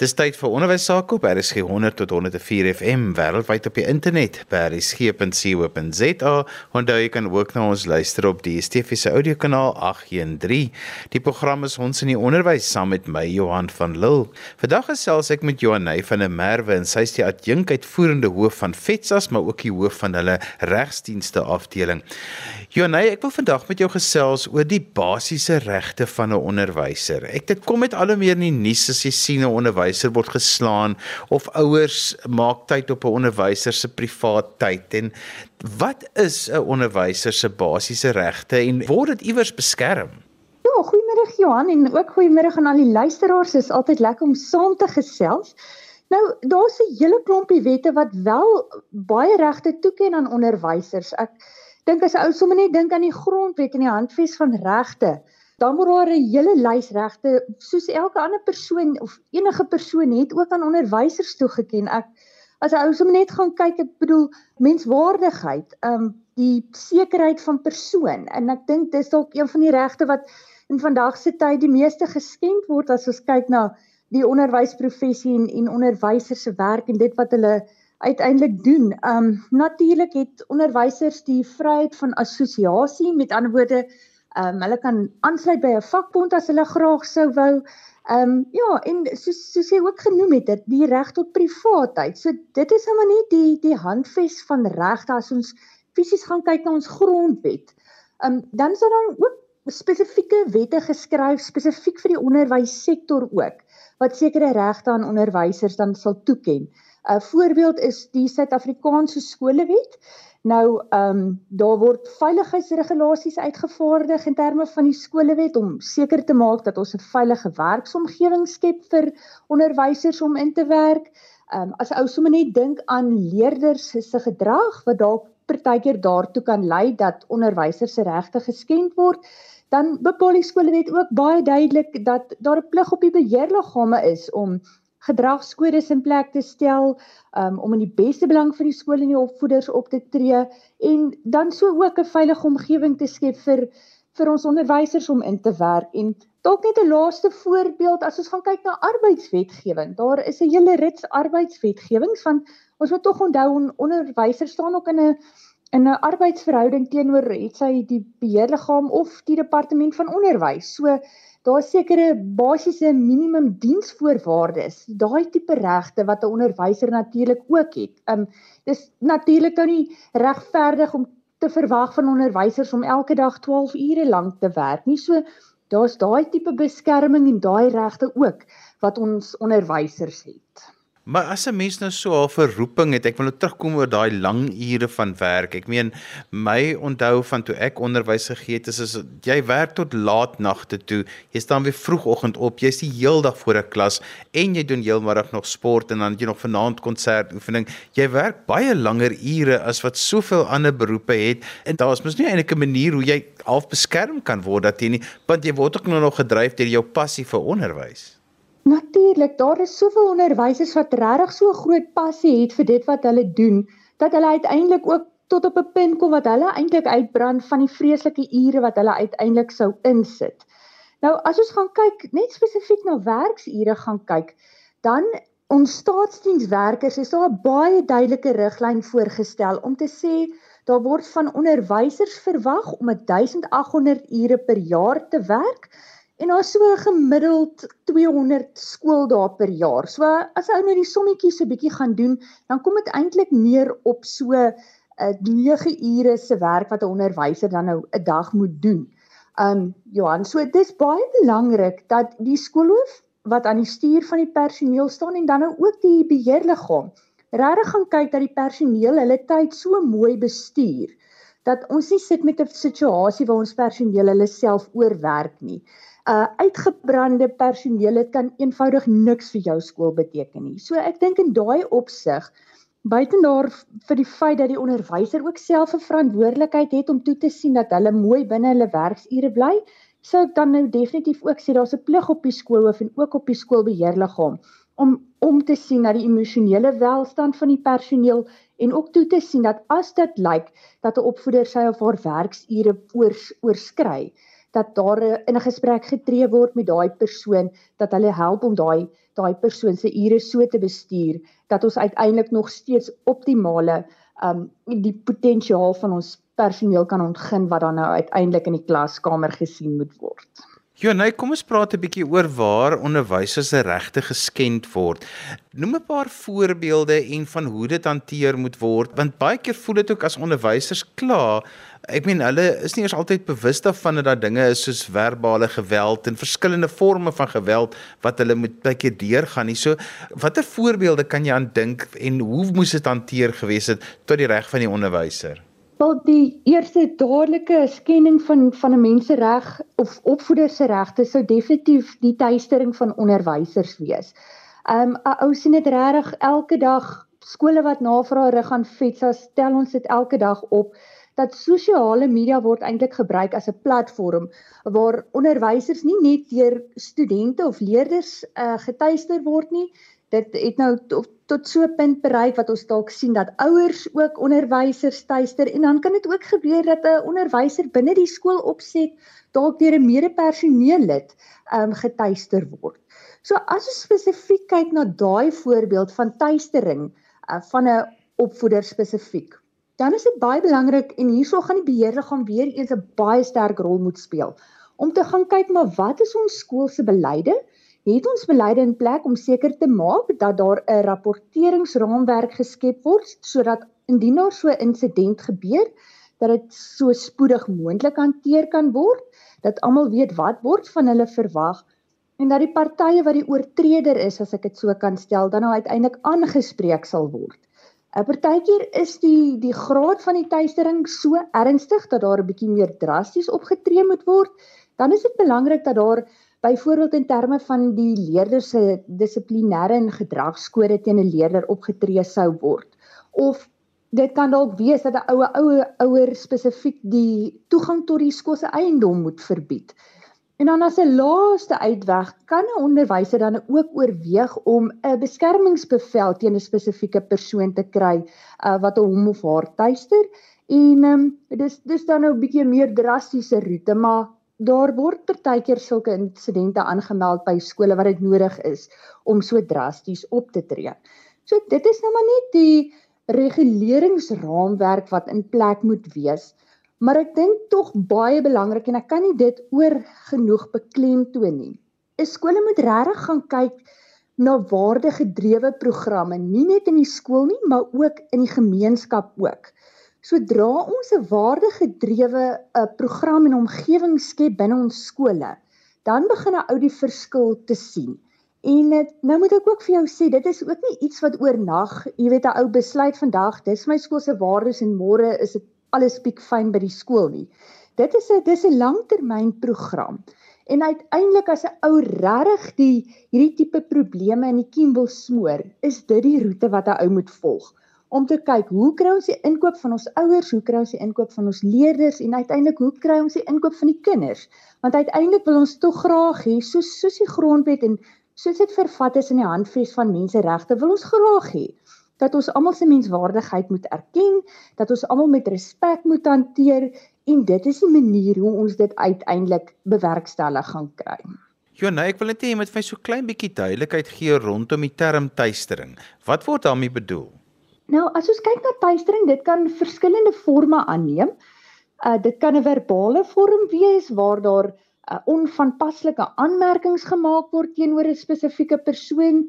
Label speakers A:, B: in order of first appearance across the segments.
A: Dis tyd vir onderwys sake op RSG 100 tot 104 FM wêreldwyd op die internet by rsg.co.za. Onthou jy kan ook na ons luister op die DSTV se audiokanaal 813. Die program is ons in die onderwys saam met my Johan van Lille. Vandag gesels ek met Johanay van der Merwe en sy is die adjunk uitvoerende hoof van FETSAS maar ook die hoof van hulle regsdienste afdeling. Johanay, ek wil vandag met jou gesels oor die basiese regte van 'n onderwyser. Ek dit kom met al hoe meer in die nuus as jy sien 'n onderwyser onderwyser word geslaan of ouers maak tyd op 'n onderwyser se privaat tyd en wat is 'n onderwyser se basiese regte en word dit iewers beskerm?
B: Ja, goeiemiddag Johan en ook goeiemiddag aan al die luisteraars. Dit is altyd lekker om saam te gesels. Nou, daar's 'n hele klompie wette wat wel baie regte toeken aan onderwysers. Ek dink as 'n ou sommer net dink aan die grondwet en die handves van regte dan moet daar 'n hele lys regte soos elke ander persoon of enige persoon het ook aan onderwysers toegeken. Ek as 'n ou som net gaan kyk, ek bedoel menswaardigheid, ehm um, die sekerheid van persoon en ek dink dis dalk een van die regte wat in vandag se tyd die meeste geskend word as ons kyk na die onderwysprofessie en en onderwysers se werk en dit wat hulle uiteindelik doen. Ehm um, natuurlik het onderwysers die vryheid van assosiasie, met ander woorde Ehm um, hulle kan aansluit by 'n vakbond as hulle graag sou wou. Ehm um, ja, en soos soos jy ook genoem het, dit die reg tot privaatheid. So dit is sommer net die die handves van regte as ons fisies gaan kyk na ons grondwet. Ehm um, dan is daar dan ook spesifieke wette geskryf spesifiek vir die onderwyssektor ook wat sekere regte aan onderwysers dan sal toeken. 'n Voorbeeld is die Suid-Afrikaanse skolewet. Nou ehm um, daar word veiligheidsregulasies uitgevaardig in terme van die skolewet om seker te maak dat ons 'n veilige werksomgewing skep vir onderwysers om in te werk. Ehm um, as ou sommer net dink aan leerders se gedrag wat dalk partykeer daartoe kan lei dat onderwysers se regte geskend word, dan bepaal die skolewet ook baie duidelik dat daar 'n plig op die beheerliggame is om gedragskodes in plek te stel um, om in die beste belang van die skool en die opvoeders op te tree en dan so ook 'n veilige omgewing te skep vir vir ons onderwysers om in te werk. En dalk net 'n laaste voorbeeld as ons gaan kyk na arbeidswetgewing daar is 'n hele rits arbeidswetgewings van ons moet tog onthou on, onderwysers staan ook in 'n in 'n arbeidsverhouding teenoor het sy die beheerliggaam of die departement van onderwys so daar sekere basiese minimum diensvoorwaardes, daai tipe regte wat 'n onderwyser natuurlik ook het. Um dis natuurlik nou nie regverdig om te verwag van onderwysers om elke dag 12 ure lank te werk nie. So daar's daai tipe beskerming en daai regte ook wat ons onderwysers het.
A: Maar as 'n mens nou so 'n verroeping het, ek wil nou terugkom oor daai lang ure van werk. Ek meen my onthou van toe ek onderwys gegee het, is as jy werk tot laat nagte toe. Jy staan weer vroegoggend op. Jy's die heeldag voor 'n klas en jy doen heelmiddag nog sport en dan jy nog vanaand konsert oefening. Jy werk baie langer ure as wat soveel ander beroepe het en daar's mos nie eintlik 'n manier hoe jy half beskerm kan word dat jy nie want jy word ook nou nog gedryf deur jou passie vir onderwys.
B: Natuurlik, daar is soveel onderwysers wat regtig so groot passie het vir dit wat hulle doen, dat hulle uiteindelik ook tot op 'n punt kom wat hulle eintlik uitbrand van die vreeslike ure wat hulle uiteindelik sou insit. Nou as ons gaan kyk net spesifiek na werksure gaan kyk, dan ons staatsdienswerkers is daar 'n baie duidelike riglyn voorgestel om te sê daar word van onderwysers verwag om 1800 ure per jaar te werk En daar's so gemiddeld 200 skooldae per jaar. So as ou nou die sommetjies so bietjie gaan doen, dan kom dit eintlik neer op so 'n uh, 9 ure se werk wat 'n onderwyser dan nou 'n dag moet doen. Um Johan, so dis baie belangrik dat die skoolhoof wat aan die stuur van die personeel staan en dan nou ook die beheerliggaam regtig gaan kyk dat die personeel hulle tyd so mooi bestuur dat ons nie sit met 'n situasie waar ons personeel hulle self oorwerk nie uh uitgebrande personeel dit kan eenvoudig niks vir jou skool beteken nie. So ek dink in daai opsig buiten daar vir die feit dat die onderwyser ook self 'n verantwoordelikheid het om toe te sien dat hulle mooi binne hulle werksure bly, sou ek dan nou definitief ook sê daar's 'n plig op die skoolhoof en ook op die skoolbeheerliggaam om om te sien na die emosionele welstand van die personeel en ook toe te sien dat as dit lyk dat 'n opvoeder sy of haar werksure oors, oorskry, dat daar in 'n gesprek getree word met daai persoon dat hulle help om daai daai persoon se ure so te bestuur dat ons uiteindelik nog steeds optimale um die potensiaal van ons personeel kan ontgin wat dan nou uiteindelik in die klaskamer gesien moet word.
A: Ja, nee, kom ons praat 'n bietjie oor waar onderwysers se regte geskend word. Noem 'n paar voorbeelde en van hoe dit hanteer moet word, want baie keer voel dit ook as onderwysers kla. Ek meen hulle is nie eers altyd bewus daarvan dat daar dinge is soos verbale geweld en verskillende forme van geweld wat hulle moet baie keer deurgaan nie. So, watter voorbeelde kan jy aan dink en hoe moes dit hanteer gewees het tot die reg van die onderwyser?
B: Wel die eerste dadelike skenning van van 'n mensereg of opvoeder se regte sou definitief die tuistering van onderwysers wees. Um 'n ou sien dit regtig elke dag skole wat navraag rig aan FETSA stel ons dit elke dag op dat sosiale media word eintlik gebruik as 'n platform waar onderwysers nie net deur studente of leerders uh, getuister word nie, dit het nou tot, so 'n punt bereik wat ons dalk sien dat ouers ook onderwysers tuister en dan kan dit ook gebeur dat 'n onderwyser binne die skool opset dalk deur 'n mede-personeellid um getuister word. So as ons spesifiek kyk na daai voorbeeld van tuistering uh, van 'n opvoeder spesifiek, dan is dit baie belangrik en hierso gaan die beheerliggaam weer eens 'n baie sterk rol moet speel om te gaan kyk maar wat is ons skool se beleide het ons beleide in plek om seker te maak dat daar 'n rapporteringsraamwerk geskep word sodat indien daar so 'n insident gebeur dat dit so spoedig moontlik hanteer kan word dat almal weet wat word van hulle verwag en dat die partye wat die oortreder is as ek dit so kan stel dan nou uiteindelik aangespreek sal word. 'n Partykeer is die die graad van die tuistering so ernstig dat daar 'n bietjie meer drasties opgetree moet word. Dan is dit belangrik dat daar byvoorbeeld in terme van die leerders se dissiplinêre en gedragskode teen 'n leerder opgetree sou word of dit kan dalk wees dat 'n oue oue ouer spesifiek die toegang tot die skool se eiendom moet verbied. En dan as 'n laaste uitweg kan 'n onderwyser dan ook oorweeg om 'n beskermingsbevel teen 'n spesifieke persoon te kry uh, wat hom of haar tuister. En ehm um, dis dis dan nou 'n bietjie meer drastiese roete, maar daar word partykeer sulke insidente aangemeld by skole wat dit nodig is om so drasties op te tree. So dit is nou maar net die reguleringsraamwerk wat in plek moet wees. Maar ek dink tog baie belangrik en ek kan nie dit oor genoeg beklemtoon nie. Is skole moet regtig gaan kyk na waardegedrewe programme, nie net in die skool nie, maar ook in die gemeenskap ook. Sodra ons 'n waardegedrewe 'n uh, program en omgewing skep binne ons skole, dan begin 'n ou die verskil te sien. En het, nou moet ek ook vir jou sê, dit is ook nie iets wat oornag, jy weet 'n ou besluit vandag, dis my skool se waardes en môre is dit alles piek fyn by die skool nie. Dit is 'n dis 'n langtermynprogram. En uiteindelik as 'n ou regtig die hierdie tipe probleme in die kiem wil smoor, is dit die roete wat 'n ou moet volg om te kyk hoe kry ons die inkoop van ons ouers, hoe kry ons die inkoop van ons leerders en uiteindelik hoe kry ons die inkoop van die kinders? Want uiteindelik wil ons tog graag hê soos soos die grondwet en soos dit vervat is in die handves van menseregte, wil ons graag hê dat ons almal se menswaardigheid moet erken, dat ons almal met respek moet hanteer en dit is die manier hoe ons dit uiteindelik bewerkstellig gaan kry.
A: Nee, ek wil net hê jy moet vir my so klein bietjie duidelikheid gee rondom die term tuistering. Wat word daarmee bedoel?
B: Nou, as ons kyk na tuistering, dit kan verskillende forme aanneem. Uh dit kan 'n verbale vorm wees waar daar uh, onvanpaslike aanmerkings gemaak word teenoor 'n spesifieke persoon.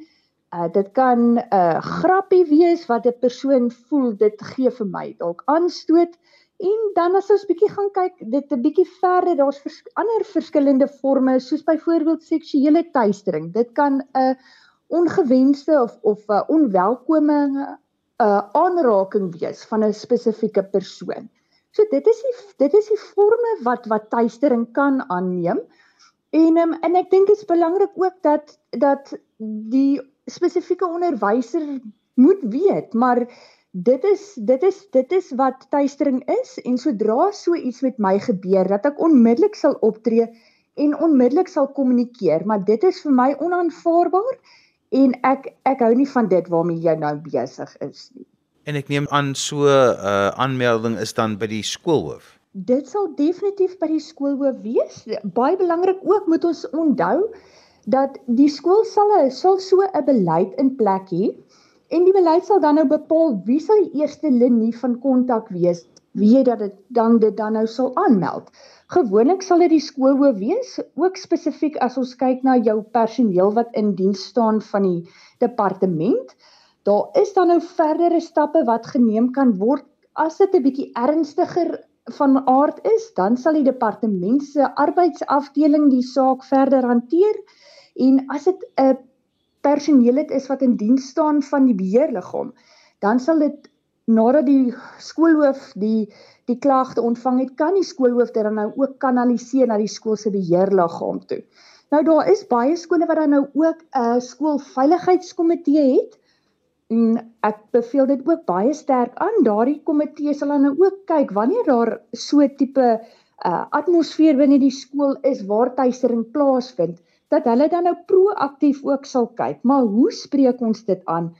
B: Uh dit kan 'n uh, grappie wees wat 'n persoon voel dit gee vir my dalk aanstoot. En dan as ons bietjie gaan kyk, dit 'n bietjie verder, daar's vers ander verskillende forme soos byvoorbeeld seksuele tuistering. Dit kan 'n uh, ongewenste of of 'n uh, onwelkome 'n aanraking wees van 'n spesifieke persoon. So dit is die dit is die forme wat wat tuistering kan aanneem. En um, en ek dink dit is belangrik ook dat dat die spesifieke onderwyser moet weet, maar dit is dit is dit is wat tuistering is en sodra so iets met my gebeur dat ek onmiddellik sal optree en onmiddellik sal kommunikeer, maar dit is vir my onaanvaarbaar en ek ek hou nie van dit waarmee jy nou besig is nie.
A: En ek neem aan so 'n uh, aanmelding is dan by die skoolhoof.
B: Dit sal definitief by die skoolhoof wees. Baie belangrik ook moet ons onthou dat die skool sal sal so 'n beleid in plek hê en die beleid sal dan nou bepaal wie sal die eerste linie van kontak wees, wie dat dit dan dit dan nou sal aanmeld. Gewoonlik sal dit die skoolhoof wees, ook spesifiek as ons kyk na jou personeel wat in diens staan van die departement. Daar is dan nou verdere stappe wat geneem kan word as dit 'n bietjie ernstiger van aard is, dan sal die departement se arbeidsafdeling die saak verder hanteer en as dit 'n personeel is wat in diens staan van die beheerliggaam, dan sal dit nadat die skoolhoof die die klagte ontvang het, kan die skoolhoof dit dan nou ook kanaliseer na die skool se beheerliggaam toe. Nou daar is baie skole wat dan nou ook 'n skoolveiligheidskomitee het En ek beveel dit ook baie sterk aan. Daardie komitee sal dan nou ook kyk wanneer daar so tipe uh, atmosfeer binne die skool is waar tuisering plaasvind, dat hulle dan nou proaktief ook sal kyk. Maar hoe spreek ons dit aan?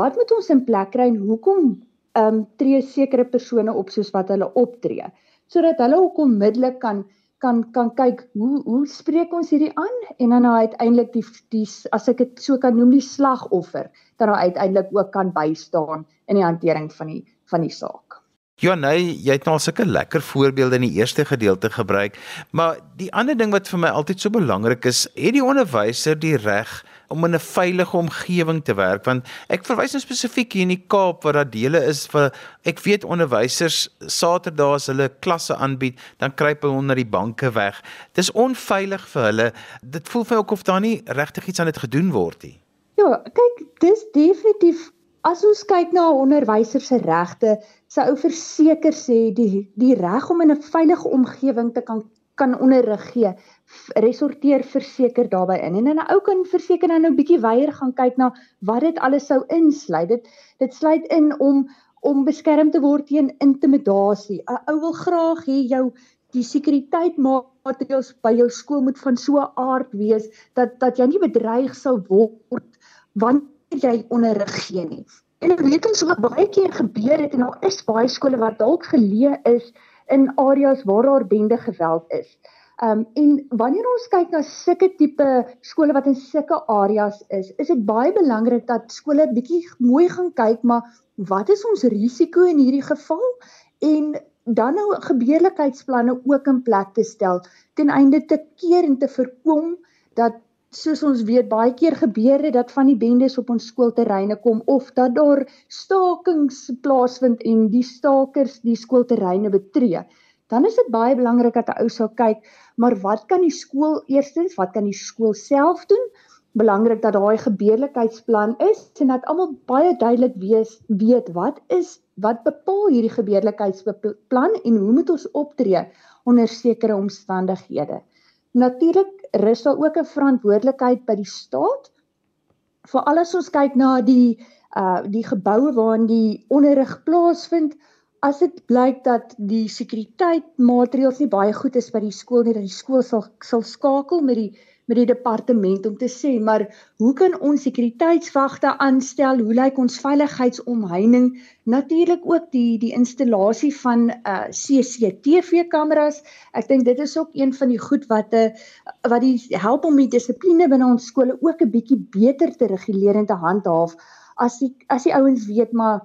B: Wat moet ons in plek kry en hoekom ehm um, tree sekere persone op soos wat hulle optree? Sodat hulle ook onmiddellik kan kan kan kyk hoe hoe spreek ons hierdie aan en dan uiteindelik die die as ek dit so kan noem die slagoffer dan uiteindelik ook kan bystaan in die hantering van die van die saak.
A: Nee, jy het nou sulke lekker voorbeelde in die eerste gedeelte gebruik, maar die ander ding wat vir my altyd so belangrik is, het die onderwyser die reg om in 'n veilige omgewing te werk want ek verwys nou spesifiek hier in die Kaap waar daar dele is vir ek weet onderwysers Saterdae as hulle klasse aanbied dan kruip hulle onder die banke weg. Dis onveilig vir hulle. Dit voel vir my ook of daar nie regtig iets aan dit gedoen word nie.
B: Ja, kyk, dis definitief as ons kyk na 'n onderwyser se regte, sou ou verseker sê die die reg om in 'n veilige omgewing te kan kan onderrig gee resorteer verseker daarbey in. En 'n ou kan verseker dan nou bietjie weier gaan kyk na wat dit alles sou insluit. Dit dit sluit in om om beskerm te word teen intimidasie. 'n ou wil graag hê jou die sekuriteitmaatreëls by jou skool moet van so 'n aard wees dat dat jy nie bedreig sou word wanneer jy onderrig gee nie. En ek weet ons wat baie keer gebeur het en daar is baie skole wat dalk geleë is in areas waar daar bende geweld is. Um en wanneer ons kyk na sulke tipe skole wat in sulke areas is, is dit baie belangrik dat skole bietjie mooi gaan kyk maar wat is ons risiko in hierdie geval en dan nou gebeurlikheidsplanne ook in plek te stel ten einde te keer en te voorkom dat soos ons weet baie keer gebeur dit dat van die bendes op ons skoolterreine kom of dat daar stakings plaasvind en die stakers die skoolterreine betree. Dan is dit baie belangrik dat 'n ou sal kyk, maar wat kan die skool eerstens, wat kan die skool self doen? Belangrik dat daai gebeurlikheidsplan is en dat almal baie duidelik wees weet wat is wat bepaal hierdie gebeurlikheidsplan en hoe moet ons optree onder sekere omstandighede. Natuurlik rus daar ook 'n verantwoordelikheid by die staat. Veral as ons kyk na die uh die geboue waarin die onderrig plaasvind, as dit blyk dat die sekuriteitmaatreëls nie baie goed is by die skool nie, dat die skool sal sal skakel met die met die departement om te sê, maar hoe kan ons sekuriteitswagte aanstel? Hoe lyk ons veiligheidsomheining? Natuurlik ook die die installasie van uh CCTV kameras. Ek dink dit is ook een van die goed wat 'n uh, wat die help om die dissipline binne ons skole ook 'n bietjie beter te reguleer en te handhaaf as die as die ouens weet maar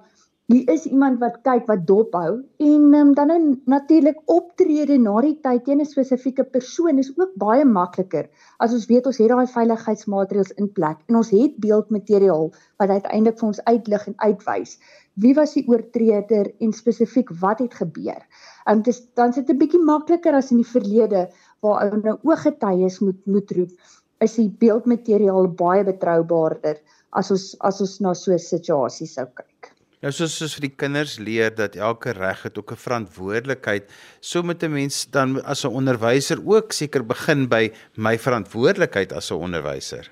B: Hier is iemand wat kyk wat dop hou en um, dan nou natuurlik optrede na die tyd teen 'n spesifieke persoon is ook baie makliker as ons weet ons het daai veiligheidsmaatreëls in plek en ons het beeldmateriaal wat uiteindelik vir ons uitlig en uitwys wie was die oortreder en spesifiek wat het gebeur. Um dis dan sit 'n bietjie makliker as in die verlede waar ou nou ooggetuies moet moet roep is die beeldmateriaal baie betroubaarder as ons as ons na so 'n situasie sou kyk.
A: Nou soos soos vir die kinders leer dat elke reg het ook 'n verantwoordelikheid, so moet 'n mens dan as 'n onderwyser ook seker begin by my verantwoordelikheid as 'n onderwyser.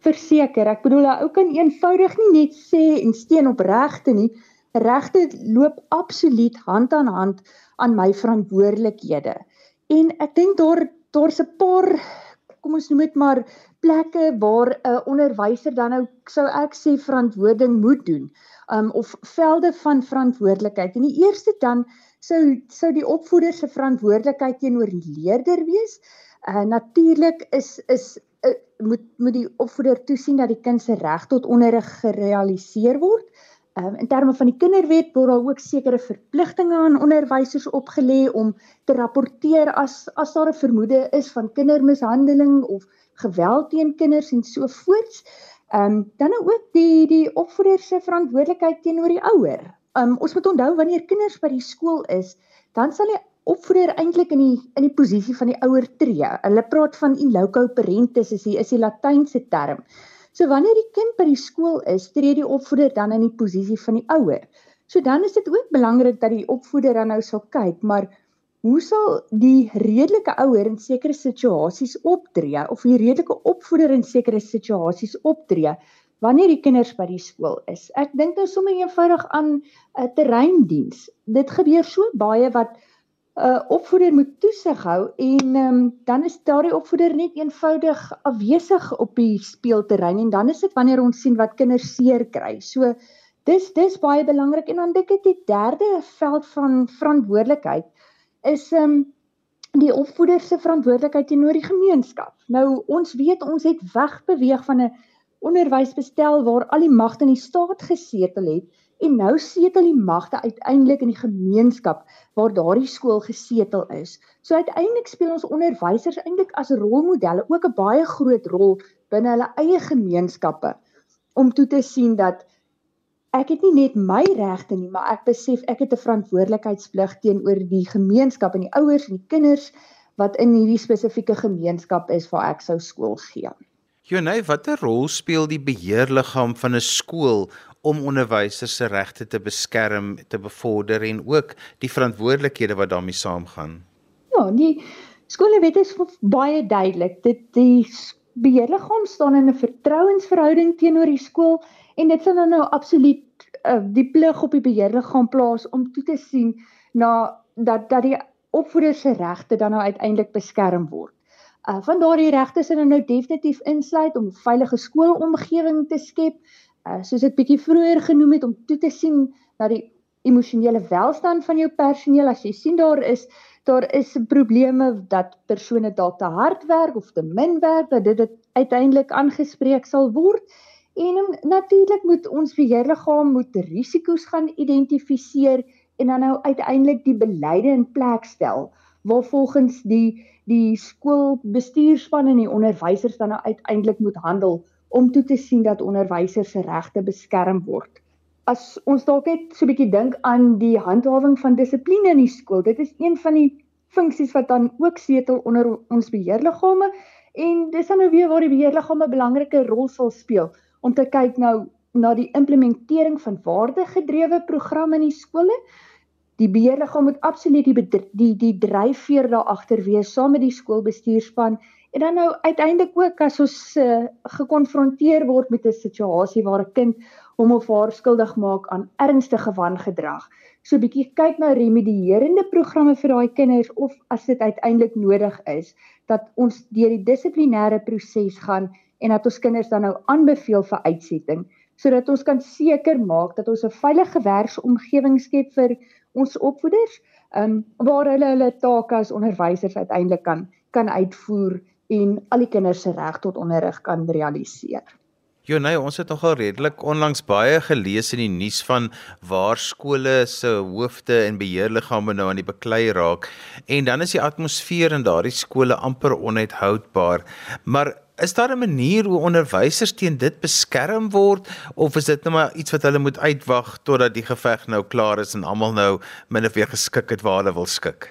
B: Verseker, ek bedoel ou kan eenvoudig nie net sê en steen op regte nie. Regte loop absoluut hand aan hand aan my verantwoordelikhede. En ek dink daar daar's 'n paar kom ons noem dit maar plekke waar 'n onderwyser dan nou sou ek sê verantwoording moet doen um, of velde van verantwoordelikheid. En die eerste dan sou sou die opvoeder se verantwoordelikheid teenoor die leerder wees. Uh natuurlik is is uh, moet moet die opvoeder toesien dat die kind se reg tot onderrig gerealiseer word. Um, in terme van die kinderwet word daar ook sekere verpligtinge aan onderwysers opgelê om te rapporteer as as daar 'n vermoede is van kindermishandeling of geweld teen kinders en so voorts. Ehm um, dan nou ook die die opvoeder se verantwoordelikheid teenoor die ouer. Ehm um, ons moet onthou wanneer kinders by die skool is, dan sal die opvoeder eintlik in die in die posisie van die ouer tree. Hulle praat van in loco parentis is die is die latynse term. So wanneer die kind by die skool is, tree die opvoeder dan in die posisie van die ouer. So dan is dit ook belangrik dat die opvoeder dan nou sal kyk, maar hoe sal die redelike ouer in sekere situasies optree of die redelike opvoeder in sekere situasies optree wanneer die kinders by die skool is. Ek dink nou sommer eenvoudig aan 'n uh, terreindiens. Dit gebeur so baie wat 'n uh, opvoeder moet toesig hou en um, dan is daardie opvoeder net eenvoudig afwesig op die speelterrein en dan is dit wanneer ons sien wat kinders seer kry. So dis dis baie belangrik en dan dink ek die derde veld van verantwoordelikheid is ehm um, die opvoeder se verantwoordelikheid teenoor die gemeenskap. Nou ons weet ons het wegbeweeg van 'n onderwysbestel waar al die magte in die staat gesetel het en nou setel die magte uiteindelik in die gemeenskap waar daardie skool gesetel is. So uiteindelik speel ons onderwysers eintlik as rolmodelle ook 'n baie groot rol binne hulle eie gemeenskappe om toe te sien dat ek het nie net my regte nie, maar ek besef ek het 'n verantwoordelikheidsplig teenoor die gemeenskap en die ouers en die kinders wat in hierdie spesifieke gemeenskap is waar ek sou skool gee.
A: Jonay, watter rol speel die beheerliggaam van 'n skool om onderwysers se regte te beskerm, te bevorder en ook die verantwoordelikhede wat daarmee saamgaan?
B: Ja, die skolewet is baie duidelik. Dit die beheerliggaam staan in 'n vertrouensverhouding teenoor die skool en dit sal nou absoluut uh, die plig op die beheerliggaam plaas om toe te sien na dat dat die opvoeder se regte dan nou uiteindelik beskerm word. Uh van daardie regte is nou definitief insluit om 'n veilige skoolomgewing te skep, uh soos ek bietjie vroeër genoem het om toe te sien dat die emosionele welstand van jou personeel as jy sien daar is daar is probleme dat persone dalk te hard werk of te min werk dat dit uiteindelik aangespreek sal word En natuurlik moet ons beheerliggaam moet risiko's gaan identifiseer en dan nou uiteindelik die beleide in plek stel waar volgens die die skoolbestuurspan en die onderwysers dan nou uiteindelik moet handel om toe te sien dat onderwysers se regte beskerm word. As ons dalk net so 'n bietjie dink aan die handhawing van dissipline in die skool, dit is een van die funksies wat dan ook setel onder ons beheerliggame en dis dan nou weer waar die beheerliggame 'n belangrike rol sal speel om te kyk nou na die implementering van waardegedrewe programme in die skole. Die beheerliggaam moet absoluut die die die dryfveer daar agter wees saam met die skoolbestuurspan en dan nou uiteindelik ook as ons uh, gekonfronteer word met 'n situasie waar 'n kind hom of haar skuldig maak aan ernstige wangedrag. So 'n bietjie kyk na remedierende programme vir daai kinders of as dit uiteindelik nodig is dat ons deur die dissiplinêre proses gaan en dat ons kinders dan nou aanbeveel vir uitsetting sodat ons kan seker maak dat ons 'n veilige werksomgewing skep vir ons opvoeders um, waar hulle hulle take as onderwysers uiteindelik kan kan uitvoer en al die kinders se reg tot onderrig kan realiseer.
A: Jo nee, ons het nogal redelik onlangs baie gelees in die nuus van waar skole se hoofde en beheerliggame nou aan die beklei raak en dan is die atmosfeer in daardie skole amper onuithoudbaar. Maar Is daar 'n manier hoe onderwysers teen dit beskerm word of is dit net maar iets wat hulle moet uitwag totdat die geveg nou klaar is en almal nou min of meer geskik het waar hulle wil skik?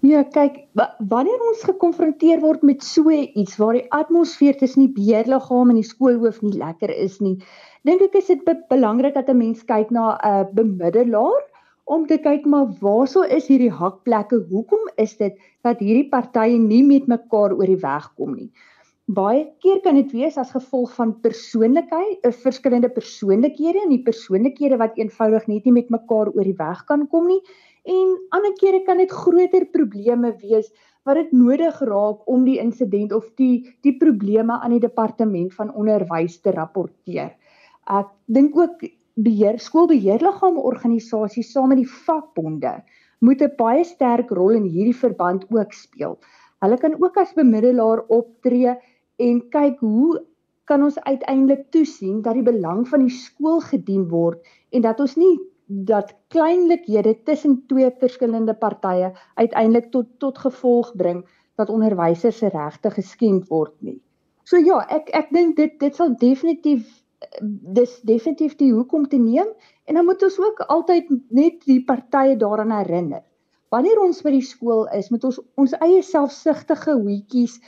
B: Ja, kyk, wanneer ons gekonfronteer word met so iets waar die atmosfeer tussen die beheerliggaam en die skoolhoof nie lekker is nie, dink ek is dit be belangrik dat 'n mens kyk na 'n uh, bemiddelaar om te kyk maar waarso is hierdie hakplekke? Hoekom is dit dat hierdie partye nie met mekaar oor die weg kom nie? Baie keer kan dit wees as gevolg van persoonlikheid, 'n verskillende persoonlikhede en die persoonlikhede wat eenvoudig net nie met mekaar oor die weg kan kom nie. En ander kere kan dit groter probleme wees wat dit nodig raak om die insident of die die probleme aan die departement van onderwys te rapporteer. Ek dink ook beheer skoolbeheerliggame organisasies saam met die vakbonde moet 'n baie sterk rol in hierdie verband ook speel. Hulle kan ook as bemiddelaar optree en kyk hoe kan ons uiteindelik toesien dat die belang van die skool gedien word en dat ons nie dat kleinlikhede tussen twee verskillende partye uiteindelik tot tot gevolg bring dat onderwysers se regte geskend word nie. So ja, ek ek dink dit dit sal definitief dis definitief die hoekom te neem en dan moet ons ook altyd net die partye daaraan herinner. Wanneer ons by die skool is, moet ons ons eie selfsugtige hoetjies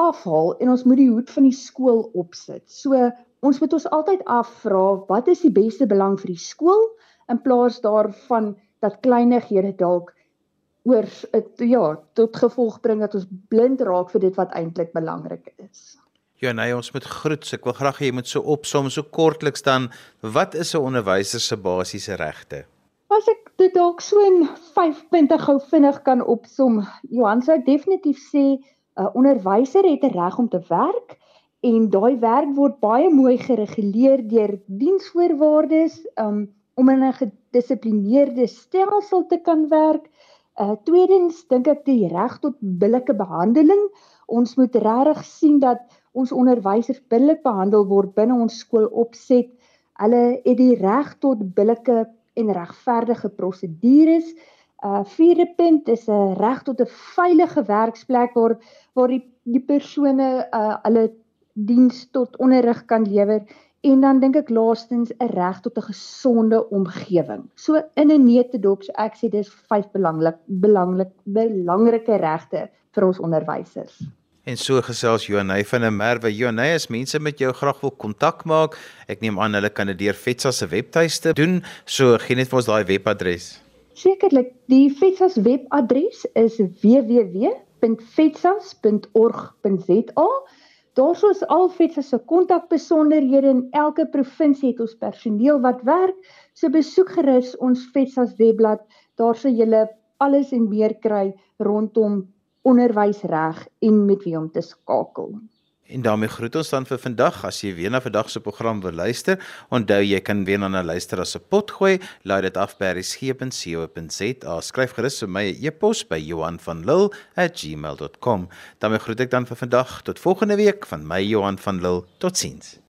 B: afhaal en ons moet die hoed van die skool opsit. So ons moet ons altyd afvra wat is die beste belang vir die skool in plaas daarvan dat kleinighede dalk oor ja tot gevolg bring dat ons blind raak vir dit wat eintlik belangrik is.
A: Ja nee, ons moet groet. Ek wil graag hê jy moet so opsom so kortliks dan wat is 'n onderwyser se basiese regte?
B: As ek dit dalk so in 5 punte gou vinnig kan opsom, Johan sou definitief sê 'n uh, onderwyser het 'n reg om te werk en daai werk word baie mooi gereguleer deur diensvoorwaardes um, om in 'n gedissiplineerde stelsel te kan werk. Uh tweedens dink ek die reg tot billike behandeling. Ons moet regtig sien dat ons onderwysers billik behandel word binne ons skoolopset. Hulle het die reg tot billike en regverdige prosedures. Uh vierde punt is 'n reg tot 'n veilige werksplek waar waar die die persone uh hulle diens tot onderrig kan lewer en dan dink ek laastens 'n reg tot 'n gesonde omgewing. So in 'n neutedop, so ek sê dis vyf belangrik belangrik belangrike regte vir ons onderwysers.
A: En so gesels Johanay van der Merwe. Johanay, as mense met jou graag wil kontak maak, ek neem aan hulle kan dit deur Fetsa se webtuiste doen. So gee net vir ons daai webadres.
B: Sekerlik, die Fetsa se webadres is www.fetsas.org.za. Daarso is al Fetsa se kontakbesonderhede in elke provinsie het ons personeel wat werk. So besoek gerus ons Fetsa se webblad. Daar sal julle alles en meer kry rondom onderwysreg en met wie om te skakel.
A: En daarmee groet ons dan vir vandag. As jy weer na vandag se program wil luister, onthou jy kan weer na luister as 'n pot gooi. Laai dit af by resgep.co.za. Skryf gerus vir my 'n e e-pos by Johan van Lille@gmail.com. daarmee groet ek dan vir vandag tot volgende week van my Johan van Lille. Totsiens.